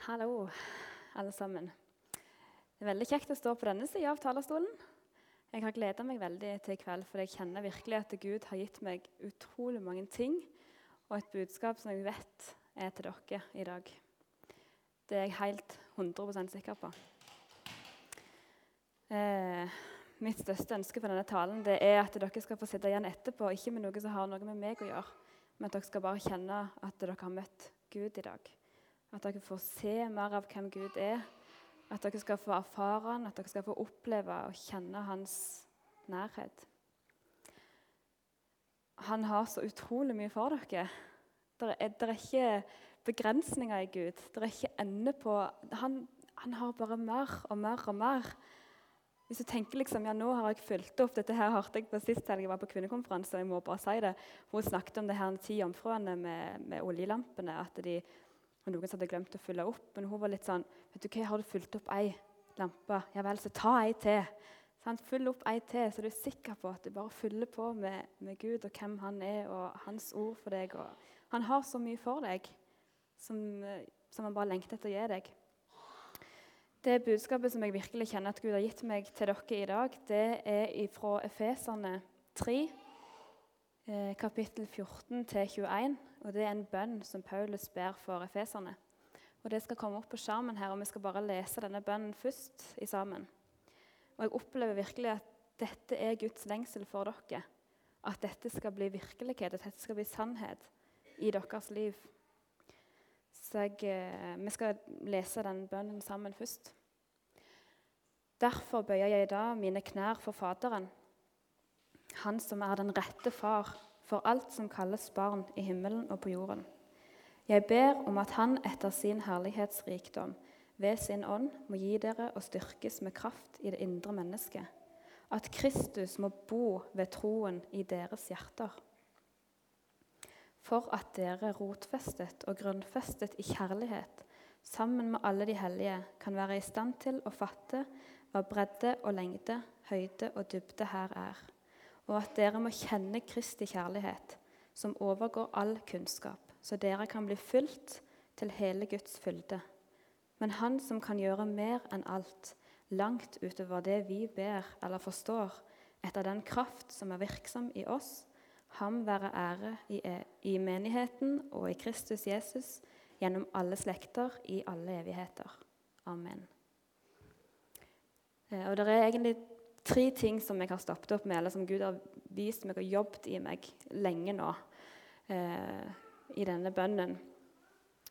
Hallo, alle sammen. Det er veldig kjekt å stå på denne sida av talerstolen. Jeg har gleda meg veldig til i kveld, for jeg kjenner virkelig at Gud har gitt meg utrolig mange ting og et budskap som jeg vet er til dere i dag. Det er jeg helt 100% sikker på. Eh, mitt største ønske for denne talen det er at dere skal få sitte igjen etterpå, ikke med noe som har noe med meg å gjøre, men at dere skal bare kjenne at dere har møtt Gud i dag. At dere får se mer av hvem Gud er. At dere skal få erfare han, at dere skal få oppleve og kjenne hans nærhet. Han har så utrolig mye for dere. Det er, er ikke begrensninger i Gud. Det er ikke ende på han, han, har bare mer og mer og mer. Hvis du tenker liksom, ja nå har jeg fulgt opp Dette her hørte jeg på sist helg jeg var på kvinnekonferanse. og jeg må bare si det. Hun snakket om det her ti jomfruene med, med oljelampene. at de og noen hadde glemt å fylle opp. Men hun var litt sånn vet du hva, 'Har du fylt opp ei lampe?' 'Ja vel, så ta ei til.' Sånn, fyll opp ei til, så du er sikker på at du bare fyller på med, med, Gud og hvem han er, og hans ord for deg. Og han har så mye for deg som, som han bare lengter etter å gi deg. Det budskapet som jeg virkelig kjenner at Gud har gitt meg til dere i dag, det er fra Efeserne 3, eh, kapittel 14 til 21. Og Det er en bønn som Paulus ber for efeserne. Og Det skal komme opp på skjermen her, og vi skal bare lese denne bønnen først i sammen. Og Jeg opplever virkelig at dette er Guds lengsel for dere. At dette skal bli virkelighet, at dette skal bli sannhet i deres liv. Så jeg, eh, Vi skal lese den bønnen sammen først. Derfor bøyer jeg da mine knær for Faderen, Han som er den rette far for alt som kalles barn i himmelen og på jorden. Jeg ber om at Han etter sin herlighetsrikdom ved sin ånd må gi dere og styrkes med kraft i det indre mennesket. At Kristus må bo ved troen i deres hjerter. For at dere rotfestet og grunnfestet i kjærlighet, sammen med alle de hellige, kan være i stand til å fatte hva bredde og lengde, høyde og dybde her er og at dere må kjenne Kristi kjærlighet, som overgår all kunnskap, så dere kan bli fylt til hele Guds fylde. Men Han som kan gjøre mer enn alt, langt utover det vi ber eller forstår, etter den kraft som er virksom i oss, ham være ære i, e, i menigheten og i Kristus Jesus gjennom alle slekter i alle evigheter. Amen. Eh, og Det er egentlig tre ting som jeg har stoppet opp med, eller som Gud har vist meg og jobbet i meg lenge nå eh, i denne bønnen.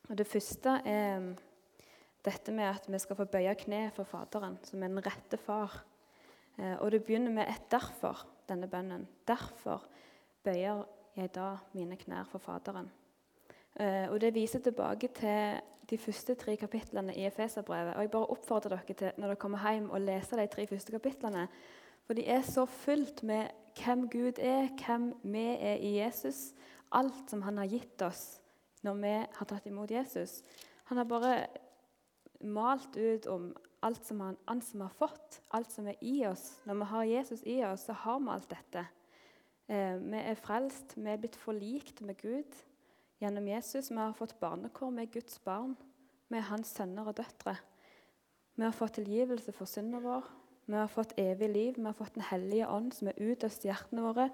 Og Det første er mm, dette med at vi skal få bøye kne for Faderen, som er den rette far. Eh, og det begynner med et 'derfor', denne bønnen. Derfor bøyer jeg da mine knær for Faderen. Eh, og Det viser tilbake til de første tre kapitlene i Efeserbrevet. Og jeg bare oppfordrer dere til når dere kommer hjem, å lese de tre første kapitlene. For de er så fullt med hvem Gud er, hvem vi er i Jesus. Alt som han har gitt oss når vi har tatt imot Jesus. Han har bare malt ut om alt som han, han som har fått, alt som er i oss. Når vi har Jesus i oss, så har vi alt dette. Eh, vi er frelst, vi er blitt forlikt med Gud gjennom Jesus. Vi har fått barnekår, er Guds barn. Er hans sønner og døtre. Vi har fått tilgivelse for synden vår. Vi har fått evig liv. Vi har fått Den hellige ånd som er utøst i hjertene våre.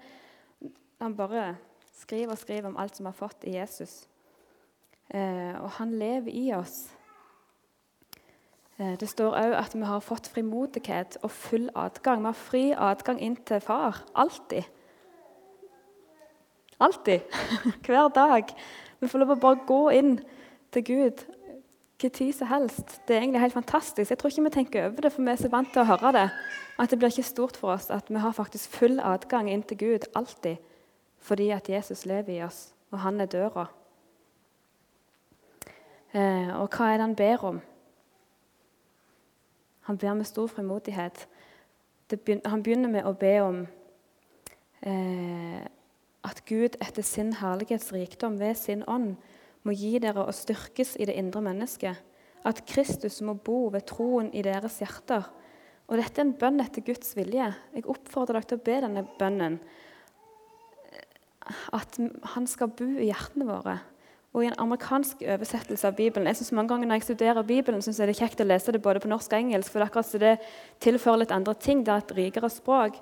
Han bare skriver og skriver om alt som vi har fått i Jesus. Eh, og han lever i oss. Eh, det står òg at vi har fått frimodighet og full adgang. Vi har fri adgang inn til far. Alltid. Alltid. Hver dag. Vi får lov å bare gå inn til Gud hva tid som helst. Det er egentlig helt fantastisk. Jeg tror ikke vi tenker over det, for vi er så vant til å høre det. At det blir ikke stort for oss at vi har faktisk full adgang inn til Gud alltid. Fordi at Jesus lever i oss, og han er døra. Eh, og hva er det han ber om? Han ber med stor frimodighet. Begynner, han begynner med å be om eh, at Gud etter sin herlighetsrikdom ved sin ånd må gi dere å styrkes i det indre mennesket, at Kristus må bo ved troen i deres hjerter. Og dette er en bønn etter Guds vilje. Jeg oppfordrer dere til å be denne bønnen. At han skal bo i hjertene våre, og i en amerikansk oversettelse av Bibelen. Jeg synes mange ganger Når jeg studerer Bibelen, synes jeg det er kjekt å lese det både på norsk og engelsk, for det, akkurat så det tilfører litt andre ting. Det er et rikere språk.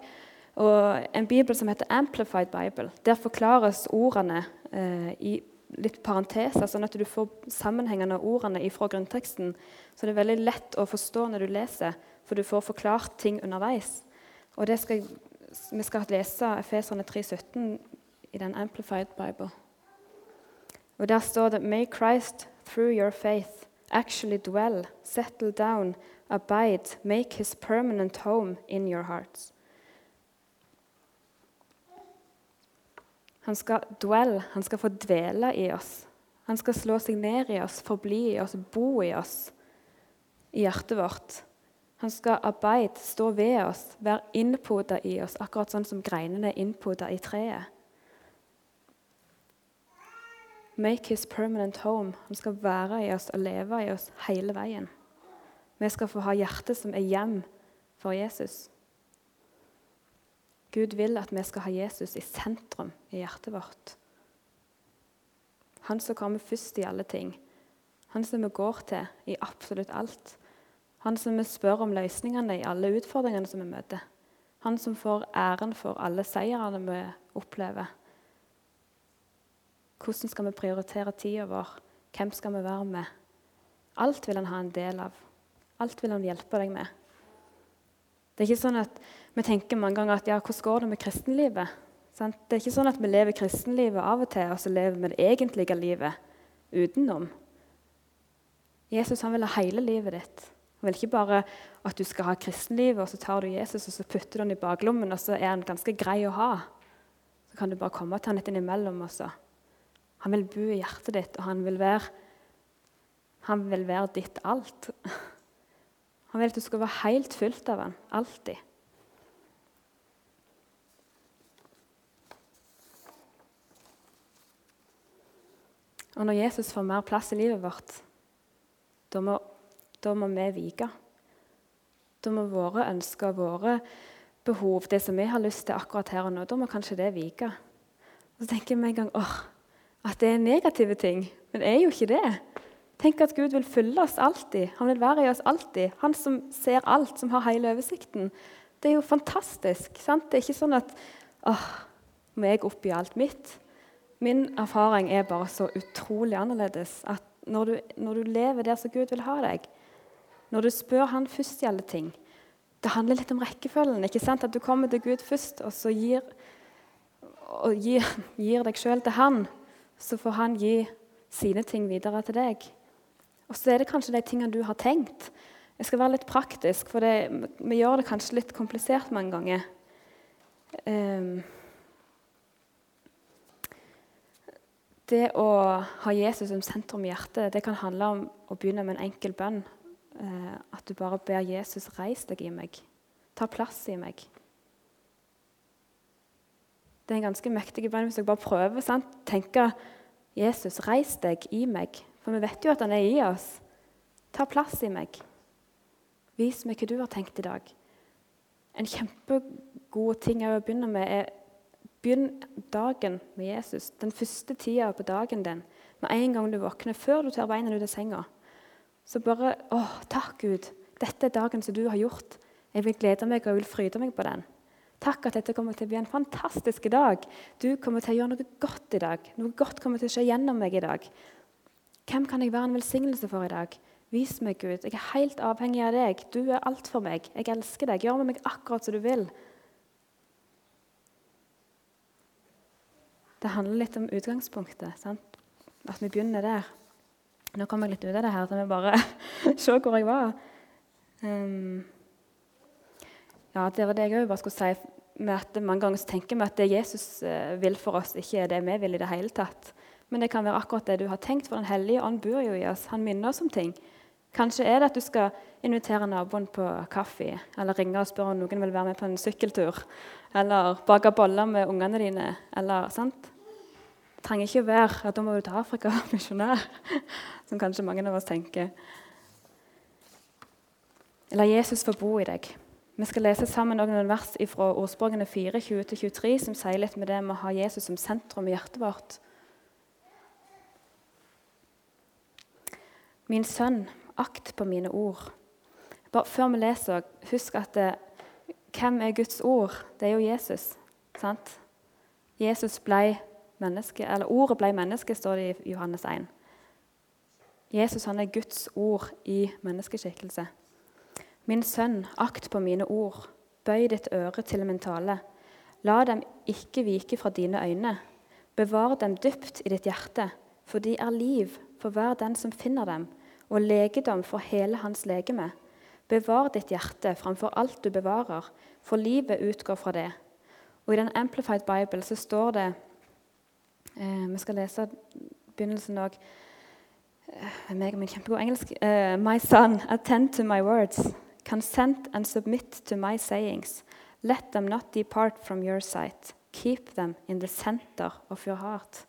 Og En bibel som heter Amplified Bible, der forklares ordene eh, i litt parenteser, sånn at du får sammenhengende ordene fra grunnteksten. Så det er veldig lett å forstå når du leser, for du får forklart ting underveis. Og skal, Vi skal lese Efeserne 3,17 i den Amplified Bible. Og Der står det May Christ, through your faith, actually dwell, settle down, abide, make his permanent home in your hearts. Han skal dwell, han skal få dvele i oss. Han skal slå seg ned i oss, forbli i oss, bo i oss, i hjertet vårt. Han skal arbeide, stå ved oss, være innpoda i oss, akkurat sånn som greinene er innpoda i treet. Make his permanent home. Han skal være i oss og leve i oss hele veien. Vi skal få ha hjertet som er hjem for Jesus. Gud vil at vi skal ha Jesus i sentrum i hjertet vårt. Han som kommer først i alle ting. Han som vi går til i absolutt alt. Han som vi spør om løsningene i alle utfordringene som vi møter. Han som får æren for alle seirene vi opplever. Hvordan skal vi prioritere tida vår? Hvem skal vi være med? Alt vil han ha en del av. Alt vil han hjelpe deg med. Det er ikke sånn at Vi tenker mange ganger at ja, hvordan går det med kristenlivet? Sant? Det er ikke sånn at vi lever kristenlivet av og til, og så lever vi det egentlige livet utenom. Jesus han vil ha hele livet ditt. Han vil ikke bare at du skal ha kristenlivet, og så tar du Jesus og så putter du han i baklommen, og så er han ganske grei å ha. Så kan du bare komme til han litt innimellom. også. Han vil bo i hjertet ditt, og han vil være, han vil være ditt alt. Han vil at du skal være helt fylt av han, alltid. Og når Jesus får mer plass i livet vårt, da må, da må vi vike. Da må våre ønsker, våre behov, det som vi har lyst til akkurat her og nå, da må kanskje det vike. Og så tenker jeg med en gang åh, at det er negative ting. Men det er jo ikke det. Tenk at Gud vil fylle oss alltid. Han vil være i oss alltid. Han som ser alt, som har hele oversikten. Det er jo fantastisk. sant? Det er ikke sånn at åh, må jeg oppgi alt mitt? Min erfaring er bare så utrolig annerledes. At når du, når du lever der som Gud vil ha deg, når du spør Han først i alle ting Det handler litt om rekkefølgen. ikke sant? At du kommer til Gud først, og så gir, og gir, gir deg sjøl til Han så får han gi sine ting videre til deg. Og så er det kanskje de tingene du har tenkt. Jeg skal være litt praktisk, for det, vi gjør det kanskje litt komplisert mange ganger. Um, det å ha Jesus som sentrum i hjertet det kan handle om å begynne med en enkel bønn. Eh, at du bare ber Jesus reise deg i meg. Ta plass i meg. Det er en ganske mektig bønn hvis dere bare prøver. sant? Tenke Jesus, reis deg i meg. For vi vet jo at han er i oss. Ta plass i meg. Vis meg hva du har tenkt i dag. En kjempegod ting å begynne med er begynn dagen med Jesus. Den første tida på dagen din. Med en gang du våkner, før du tar beina ut av senga. Så bare Å, takk, Gud. Dette er dagen som du har gjort. Jeg vil glede meg og jeg vil fryde meg på den. Takk at dette kommer til å bli en fantastisk dag. Du kommer til å gjøre noe godt i dag. Noe godt kommer til å skje gjennom meg i dag. Hvem kan jeg være en velsignelse for i dag? Vis meg, Gud. Jeg er helt avhengig av deg. Du er alt for meg. Jeg elsker deg. Gjør med meg akkurat som du vil. Det handler litt om utgangspunktet. Sant? At vi begynner der. Nå kommer jeg litt ut av det her, så vi bare se hvor jeg var. Um, ja, Det var det jeg òg bare skulle si med at mange ganger tenker vi at det Jesus eh, vil for oss, ikke er det vi vil i det hele tatt. Men det kan være akkurat det du har tenkt, for Den hellige ånd bor jo i oss. Han minner oss om ting. Kanskje er det at du skal invitere naboen på kaffe, eller ringe og spørre om noen vil være med på en sykkeltur, eller bake boller med ungene dine. eller sant? Trenger ikke å være at da må du til Afrika og misjonær, som kanskje mange av oss tenker. La Jesus få bo i deg. Vi skal lese sammen noen vers fra ordspråkene 4, 20-23, som sier litt med det med å ha Jesus som sentrum i hjertet vårt. Min sønn, akt på mine ord. Bare før vi leser, husk at det, hvem er Guds ord? Det er jo Jesus. sant? Jesus ble menneske, eller Ordet ble menneske, står det i Johannes 1. Jesus han er Guds ord i menneskeskikkelse. Min sønn, akt på mine ord. Bøy ditt øre til min tale. La dem ikke vike fra dine øyne. Bevar dem dypt i ditt hjerte, for de er liv for hver den som finner dem, og legedom for hele hans legeme. Bevar ditt hjerte framfor alt du bevarer, for livet utgår fra det. Og I den Amplified Bible så står det eh, Vi skal lese begynnelsen òg. Eh, meg og min kjempegod engelsk. Eh, my son, attend to my words. Consent and submit to my sayings. Let them not depart from your sight. Keep them in the center of your heart.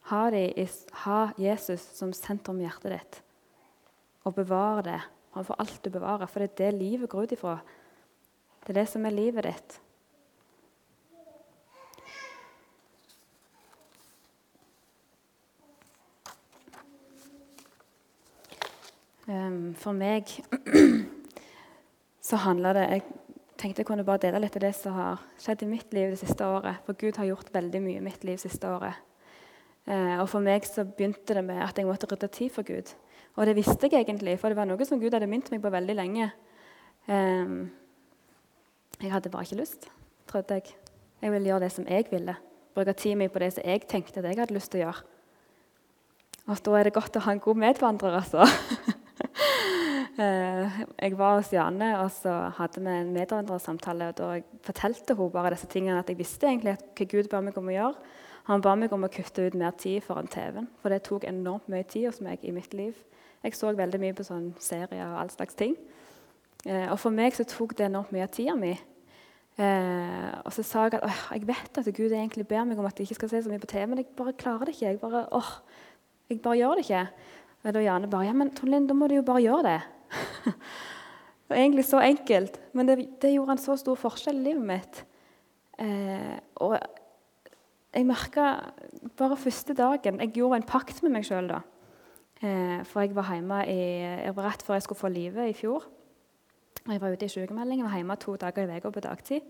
Ha, de, ha Jesus som sentrum i hjertet ditt, og bevare det framfor alt du bevarer. For det er det livet går ut ifra. Det er det som er livet ditt. For meg så handler det Jeg tenkte jeg kunne bare dele litt av det som har skjedd i mitt liv det siste året. For Gud har gjort veldig mye i mitt liv det siste året. Uh, og for meg så begynte det med at jeg måtte rydde tid for Gud. Og det visste jeg egentlig, for det var noe som Gud hadde minnet meg på veldig lenge. Um, jeg hadde bare ikke lyst, trodde jeg. Jeg ville gjøre det som jeg ville. Bruke tiden min på det som jeg tenkte at jeg hadde lyst til å gjøre. Og da er det godt å ha en god medvandrer, altså. Eh, jeg var hos Jane, og så hadde vi en medvandrersamtale. og Da fortalte hun bare disse tingene, at jeg visste egentlig hva Gud ba meg om å gjøre. Han ba meg om å kutte ut mer tid foran TV-en, for det tok enormt mye tid hos meg i mitt liv. Jeg så veldig mye på sånn serier og all slags ting. Eh, og for meg så tok det enormt mye av tida mi. Eh, og så sa jeg at jeg vet at Gud egentlig ber meg om at jeg ikke skal se så mye på TV, men jeg bare klarer det ikke. Jeg bare, åh, jeg bare gjør det ikke. Og da Jane bare Ja, men Tonlin, da må du jo bare gjøre det. det var egentlig så enkelt, men det, det, gjorde en så stor forskjell i livet mitt. Eh, og jeg merka bare første dagen Jeg gjorde en pakt med meg sjøl da. Eh, for jeg var hjemme i, jeg var rett før jeg skulle få livet i fjor. Jeg var ute i sykemelding. Jeg var hjemme to dager i uka på dagtid.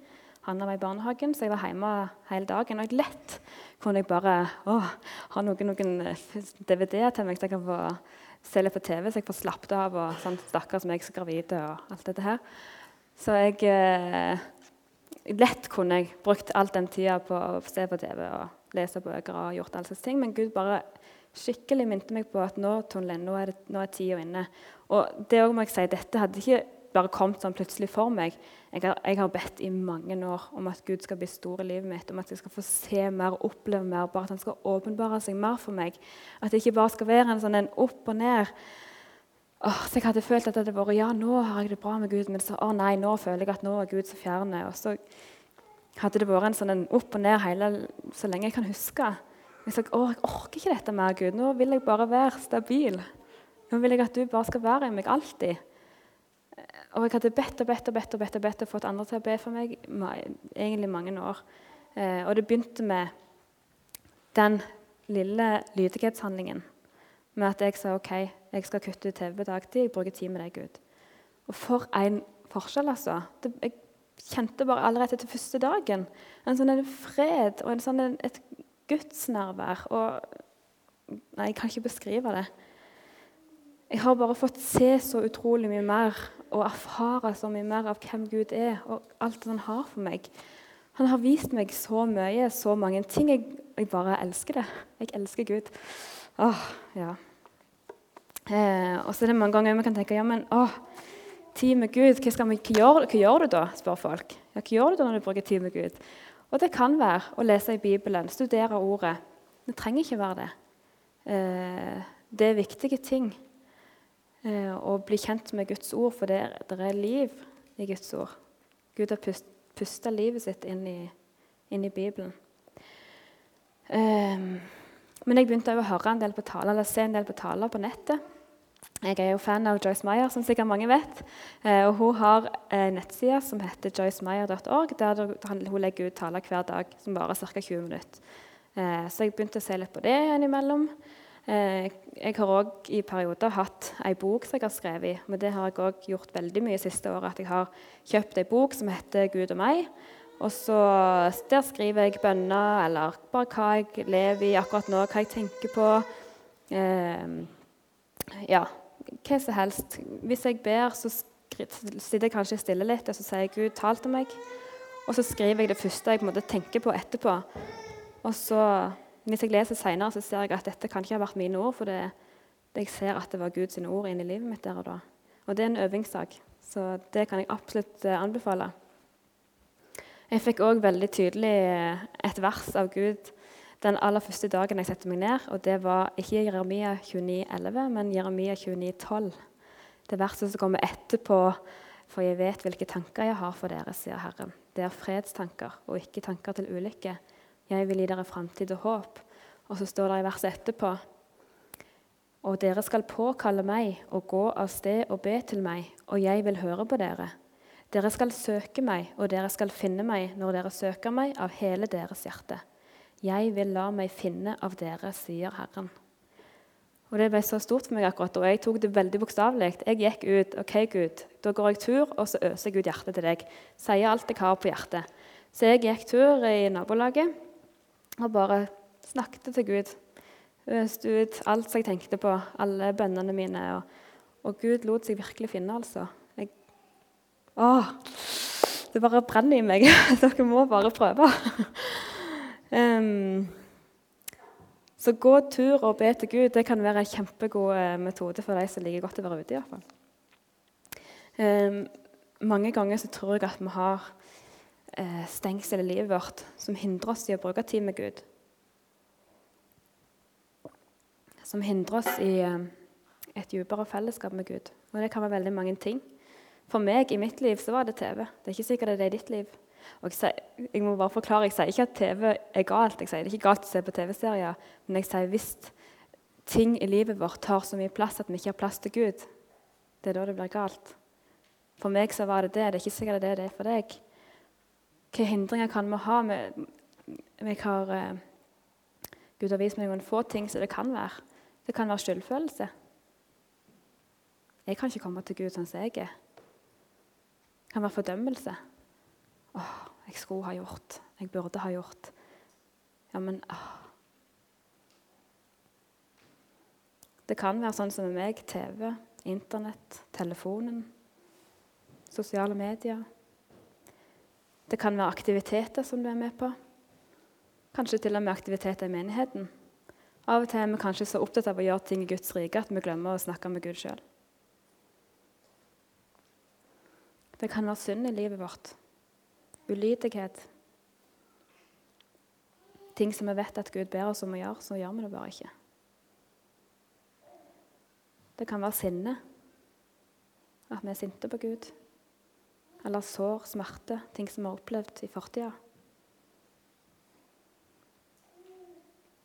Han var i barnehagen, så jeg var hjemme hele dagen. Og jeg lett kunne jeg bare å, ha noen, noen DVD-er til meg så jeg kan få se litt på TV, så jeg får slappet av. og sånn, Stakkar som jeg er så gravid og alt dette her. Så jeg eh, Lett kunne jeg brukt all den tida på å se på TV og lese bøker og gjort alle slags ting. Men Gud bare skikkelig minte meg på at nå, Tonle, nå er, det, nå er tida inne. Og det òg må jeg si, dette hadde ikke bare kommet sånn plutselig for meg. Jeg har, jeg har, bedt i mange år om at Gud skal bli stor i livet mitt, om at jeg skal få se mer, oppleve mer, bare at han skal åpenbare seg mer for meg. At det ikke bare skal være en sånn en opp og ned. Åh, så Jeg hadde følt at det hadde vært ja, nå har jeg det bra med Gud, men så å nei, nå føler jeg at nå er Gud så fjerne. Og så hadde det vært en sånn en opp og ned hele, så lenge jeg kan huske. Jeg sa å, jeg orker ikke dette mer, Gud. Nå vil jeg bare være stabil. Nå vil jeg at du bare skal være i meg alltid. Og jeg hadde bedt og bedt og bedt og bedt og bedt og fått andre til å be for meg egentlig mange år. Eh, og det begynte med den lille lydighetshandlingen. Med at jeg sa OK, jeg skal kutte ut TV på dagtid. Jeg bruker tid med deg, Gud. Og for en forskjell, altså. Det, jeg kjente bare allerede etter første dagen en sånn en fred og en sånn en, et gudsnærvær. Og Nei, jeg kan ikke beskrive det. Jeg har bare fått se så utrolig mye mer og erfare så mye mer av hvem Gud er, og alt han har for meg. Han har vist meg så mye, så mange ting. Jeg, jeg bare elsker det. Jeg elsker Gud. Åh, ja. Eh, og så er det mange ganger vi kan tenke ja, men åh, tid med Gud, hva, vi, hva, gjør, hva, gjør, du da? spør folk. Ja, hva gjør du da når du bruker tid med Gud? Og det kan være å lese i Bibelen, studere ordet. Det trenger ikke være det. Eh, det er viktige ting eh, å bli kjent med Guds ord, for det, det er liv i Guds ord. Gud har pust, pusta livet sitt inn i, inn i Bibelen. Eh, men jeg begynte å høre en del på taler, eller se en del på taler på nettet. Jeg er jo fan av Joyce Meyer, som sikkert mange vet. Eh, og Hun har en nettside som heter joycemeyer.org, der hun legger ut taler hver dag som varer ca. 20 minutter. Eh, så jeg begynte å se litt på det innimellom. Eh, jeg har òg i perioder hatt ei bok som jeg har skrevet. Men det har jeg òg gjort veldig mye siste året. At jeg har kjøpt ei bok som heter 'Gud og meg'. Og så Der skriver jeg bønner, eller bare hva jeg lever i akkurat nå, hva jeg tenker på. Eh, ja, hva som helst. Hvis jeg ber, så sitter jeg kanskje stille litt og så sier jeg 'Gud, tal til meg'. Og så skriver jeg det første jeg på måte tenker på etterpå. Og så hvis jeg leser senere, så ser jeg at dette kan ikke ha vært mine ord, for det, jeg ser at det var Guds ord inn i livet mitt der og da. Og det er en øvingssak, så det kan jeg absolutt eh, anbefale. Jeg fikk òg veldig tydelig eh, et vers av Gud den aller første dagen jeg satte meg ned. Og det var ikke Jeremia 29,11, men Jeremia 29,12. Det verset som kommer etterpå. For jeg vet hvilke tanker jeg har for dere, sier Herren. Det er fredstanker og ikke tanker til ulykke 'Jeg vil gi dere framtid og håp.' Og så står det i verset etterpå Og dere skal påkalle meg og gå av sted og be til meg, og jeg vil høre på dere. Dere skal søke meg, og dere skal finne meg når dere søker meg av hele deres hjerte. Jeg vil la meg finne av dere, sier Herren. Og Det ble så stort for meg akkurat, og jeg tok det veldig bokstavelig. Jeg gikk ut. OK, Gud, da går jeg tur, og så øser jeg ut hjertet til deg. Sier alt jeg har på hjertet. Så jeg gikk tur i nabolaget og bare snakket til Gud. Øste ut alt som jeg tenkte på, alle bønnene mine. Og, og, Gud lot seg virkelig finne, altså. Jeg, å, det bare brenner i meg. Dere må bare prøve. um, så gå tur og be til Gud det kan være en kjempegod eh, metode for de som liker godt å være ute. i hvert fall. Um, mange ganger så tror jeg at vi har eh, stengsel i livet vårt som hindrer oss i å bruke tid med Gud. Som hindrer oss i eh, et dypere fellesskap med Gud. Og det kan være veldig mange ting. For meg i mitt liv så var det TV. Det er ikke sikkert det er det i ditt liv. Og jeg, jeg, må bare forklare, jeg sier ikke at TV er galt. Jeg sier Det er ikke galt å se på TV-serier. Men jeg sier hvis ting i livet vårt tar så mye plass at vi ikke har plass til Gud, det er da det blir galt. For meg så var det det. Det er ikke sikkert det er det for deg. Hvilke hindringer kan vi ha? Vi, har uh, Gud har vist meg noen få ting som det kan være. Det kan være skyldfølelse. Jeg kan ikke komme til Gud sånn som jeg er. Det kan være fordømmelse. Åh, jeg skulle ha gjort. Jeg burde ha gjort. Ja, men åh. Det kan være sånn som med meg. TV, Internett, telefonen, sosiale medier. Det kan være aktiviteter som du er med på. Kanskje til og med aktiviteter i menigheten. Av og til er vi kanskje så opptatt av å gjøre ting i Guds rike at vi glemmer å snakke med Gud sjøl. Det kan være synd i livet vårt. Ulydighet. Ting som vi vet at Gud ber oss om å gjøre, så gjør vi det bare ikke. Det kan være sinne. At vi er sinte på Gud eller sår, smerte, ting som vi har opplevd i fortida.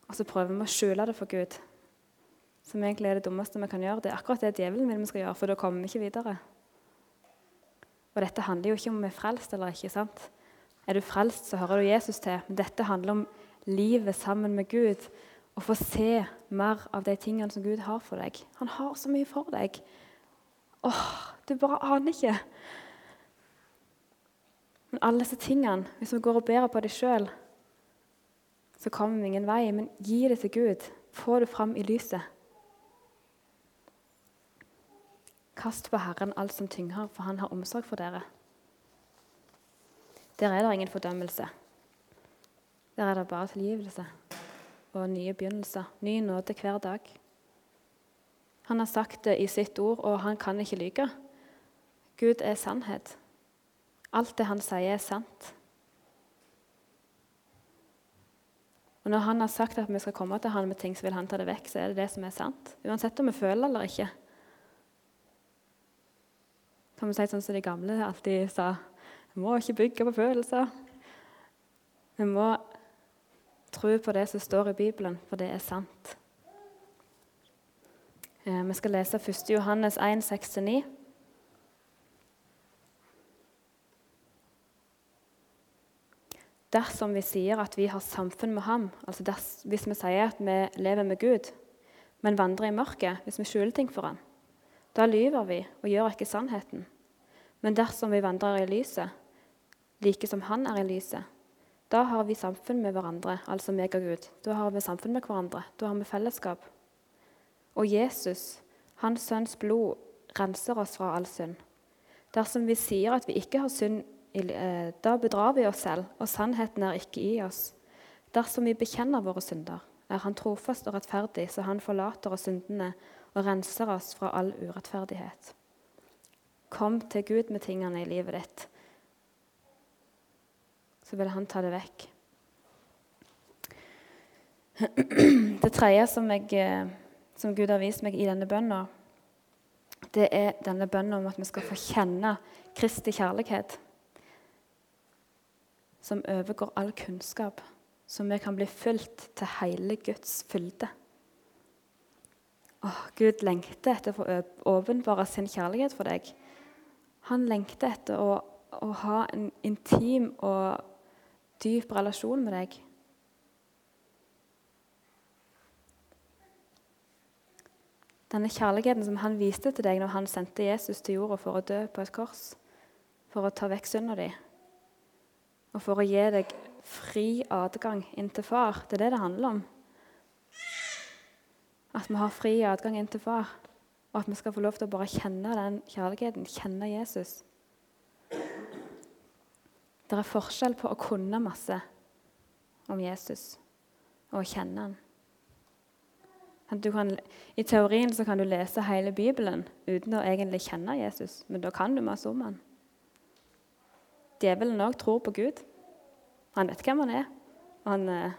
Og så prøver vi å skjule det for Gud, som egentlig er det dummeste vi kan gjøre. Det er akkurat det djevelen vil vi skal gjøre, for da kommer vi ikke videre. Og dette handler jo ikke om vi er frelst eller ikke. sant? Er du frelst, så hører du Jesus til. Men dette handler om livet sammen med Gud. Å få se mer av de tingene som Gud har for deg. Han har så mye for deg. Åh, du bare aner ikke. Men alle disse tingene, hvis vi går og bærer på det sjøl, så kommer vi ingen vei. Men gi det til Gud. Få det fram i lyset. Kast på Herren alt som tynger, for han har omsorg for dere. Der er det ingen fordømmelse. Der er det bare tilgivelse og nye begynnelser. Ny nåde hver dag. Han har sagt det i sitt ord, og han kan ikke lyve. Gud er sannhet. Alt det han sier, er sant. Og Når han har sagt at vi skal komme til han med ting, så vil han ta det vekk. Så er det det som er sant. Uansett om vi føler eller ikke. Kan vi si sånn som de gamle alltid sa Vi må ikke bygge på følelser. Vi må tro på det som står i Bibelen, for det er sant. Eh, vi skal lese 1. Johannes 1, 6-9. Dersom vi sier at vi har samfunn med ham, altså ders, hvis vi sier at vi lever med Gud, men vandrer i mørket, hvis vi skjuler ting for ham, da lyver vi og gjør ikke sannheten. Men dersom vi vandrer i lyset, like som han er i lyset, da har vi samfunn med hverandre, altså meg og Gud. Da har vi samfunn med hverandre. Da har vi fellesskap. Og Jesus, hans sønns blod, renser oss fra all synd. Dersom vi sier at vi ikke har synd, da bedrar vi oss selv, og sannheten er ikke i oss. Dersom vi bekjenner våre synder, er Han trofast og rettferdig, så Han forlater oss syndene og renser oss fra all urettferdighet. Kom til Gud med tingene i livet ditt, så vil Han ta det vekk. Det tredje som, jeg, eh, som Gud har vist meg i denne bønna, det er denne bønnen om at vi skal få kjenne Kristi kjærlighet, som overgår all kunnskap, så vi kan bli fulgt til hele Guds fylde. Åh, Gud lengter etter å åpenbare sin kjærlighet for deg. Han lengter etter å, å ha en intim og dyp relasjon med deg. Denne kjærligheten som han viste til deg når han sendte Jesus til jorda for å dø på et kors, for å ta vekk synda di, og for å gi deg fri adgang inn til far. Det er det det handler om. At vi har fri adgang inn til far, og at vi skal få lov til å bare kjenne den kjærligheten, kjenne Jesus. Det er forskjell på å kunne masse om Jesus og å kjenne han. Kan, I teorien kan du lese hele Bibelen uten å egentlig kjenne Jesus, men da kan du masse om han. Djevelen òg tror på Gud. Han vet hvem han er. Han, eh,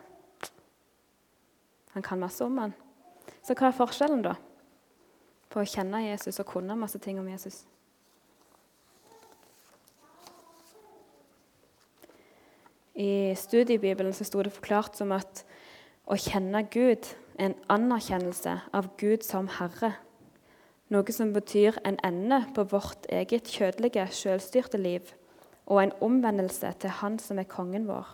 han kan masse om han. Så hva er forskjellen da på å kjenne Jesus og kunne masse ting om Jesus? I studiebibelen så sto det forklart som at å kjenne Gud er en anerkjennelse av Gud som Herre. Noe som betyr en ende på vårt eget kjødelige, selvstyrte liv, og en omvendelse til Han som er kongen vår.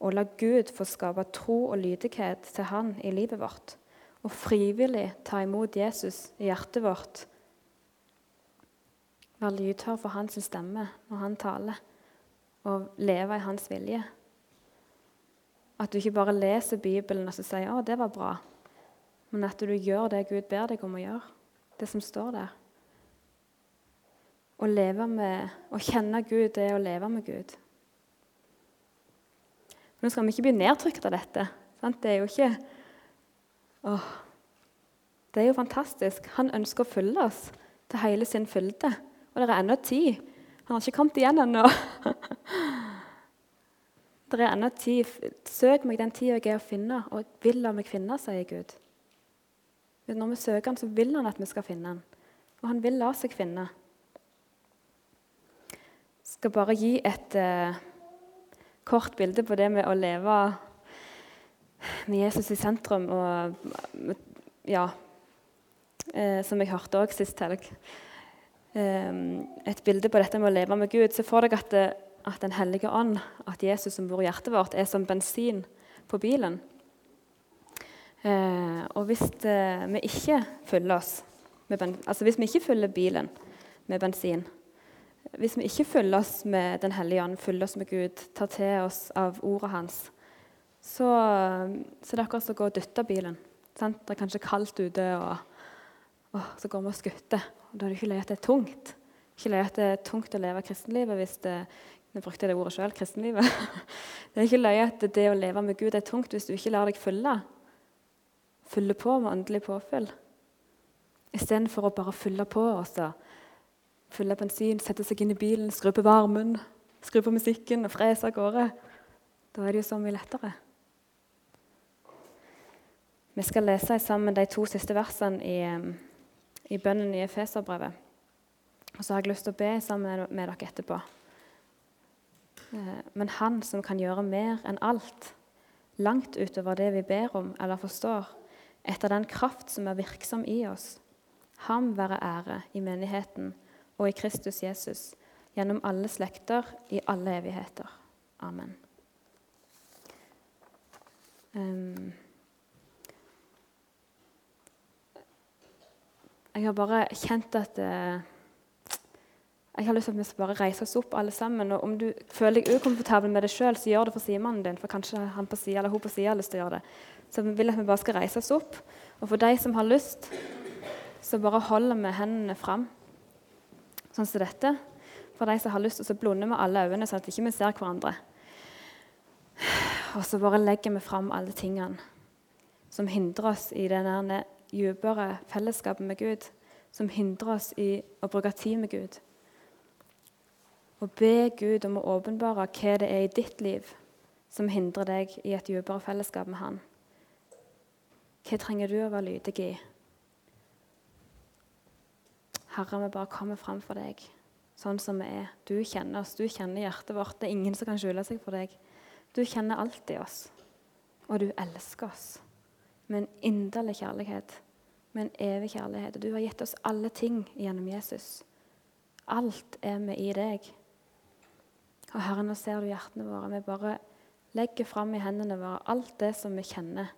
Og la Gud få skape tro og lydighet til Han i livet vårt. Og frivillig ta imot Jesus i hjertet vårt. Være lydhør for hans stemme når han taler, og leve i hans vilje. At du ikke bare leser Bibelen og så sier 'Å, det var bra', men at du gjør det Gud ber deg om å gjøre, det som står der. Å leve med, å kjenne Gud, det er å leve med Gud. Nå skal vi ikke bli nedtrykt av dette. Sant? Det er jo ikke åh, Det er jo fantastisk. Han ønsker å følge oss til hele sin fylde. Og det er ennå tid. Han har ikke kommet igjen ennå. det er ennå tid. Søk meg den tida jeg er å finne, og vil la meg finne, sier Gud. Når vi søker han, så vil han at vi skal finne han. Og han vil la seg finne. Skal bare gi et eh, kort bilde på det med å leve med Jesus i sentrum. Og, ja, eh, som jeg hørte òg sist helg. Eh, et bilde på dette med å leve med Gud. Se for deg at, det, at Den hellige ånd, at Jesus som bor i hjertet vårt, er som bensin på bilen. Eh, og hvis eh, vi ikke fyller oss med altså hvis vi ikke fyller bilen med bensin, hvis vi ikke følger oss med Den hellige ånd, følger oss med Gud, tar til oss av ordet hans, så, så det er akkurat som å gå og dytte bilen. Sant? Det er kanskje kaldt ute, og, og så går vi og skutter. Og da er det ikke løye at det er tungt. Ikke løye at det er tungt å leve kristenlivet hvis det jeg brukte det ordet selv, kristenlivet. Det er ikke løye at det å leve med Gud er tungt hvis du ikke lar deg følge Følge på med åndelig påfyll. Istedenfor å bare fylle på og så fylle bensin, sette seg inn i bilen, skru på varmen, skru på musikken og frese av gårde. Da er det jo så mye lettere. Vi skal lese sammen de to siste versene i, i bønnen i Efeserbrevet. Og så har jeg lyst til å be sammen med dere etterpå. Eh, men Han som kan gjøre mer enn alt, langt utover det vi ber om eller forstår, etter den kraft som er virksom i oss. Ham være ære i menigheten og i Kristus Jesus, gjennom alle slekter, i alle evigheter. Amen. Um, jeg har bare kjent at uh, jeg har lyst til at vi skal bare reise oss opp alle sammen. Og om du føler deg ukomfortabel med det sjøl, så gjør det for sidemannen din. For kanskje han på siden, eller hun på sida har lyst til å gjøre det. Så vi vil at vi bare skal reise oss opp. Og for de som har lyst, så bare holder vi hendene fram, sånn som dette. For de som har lyst, så blunder vi alle øynene, sånn at vi ikke ser hverandre. Og så bare legger vi fram alle tingene som hindrer oss i det dypere fellesskapet med Gud. Som hindrer oss i å bruke tid med Gud. Og be Gud om å åpenbare hva det er i ditt liv som hindrer deg i et dypere fellesskap med Han. Hva trenger du å være lydig i? Herre, vi bare kommer fram for deg sånn som vi er. Du kjenner oss, du kjenner hjertet vårt. Det er ingen som kan skjule seg for deg. Du kjenner alt i oss, og du elsker oss med en inderlig kjærlighet, med en evig kjærlighet. Du har gitt oss alle ting gjennom Jesus. Alt er vi i deg. Og Herre, nå ser du hjertene våre. Vi bare legger fram i hendene våre alt det som vi kjenner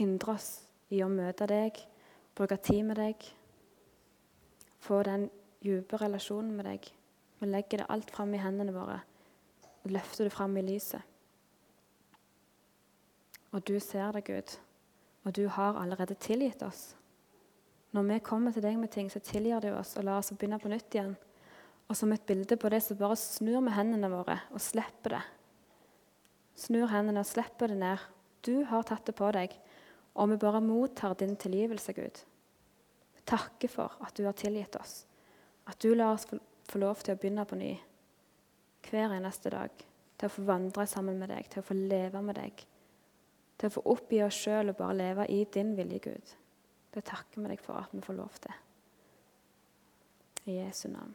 hindrer oss i å møte deg, bruke tid med deg, få den dype relasjonen med deg. Vi legger det alt fram i hendene våre og løfter det fram i lyset. Og du ser det, Gud, og du har allerede tilgitt oss. Når vi kommer til deg med ting, så tilgir du oss og lar oss begynne på nytt igjen. Og som et bilde på det, så bare snur vi hendene våre og slipper det. Snur hendene og slipper det ned. Du har tatt det på deg, og vi bare mottar din tilgivelse, Gud. Vi takker for at du har tilgitt oss, at du lar oss få lov til å begynne på ny hver eneste dag. Til å få vandre sammen med deg, til å få leve med deg. Til å få oppgi oss sjøl og bare leve i din vilje, Gud. Det takker vi deg for at vi får lov til. I Jesu navn.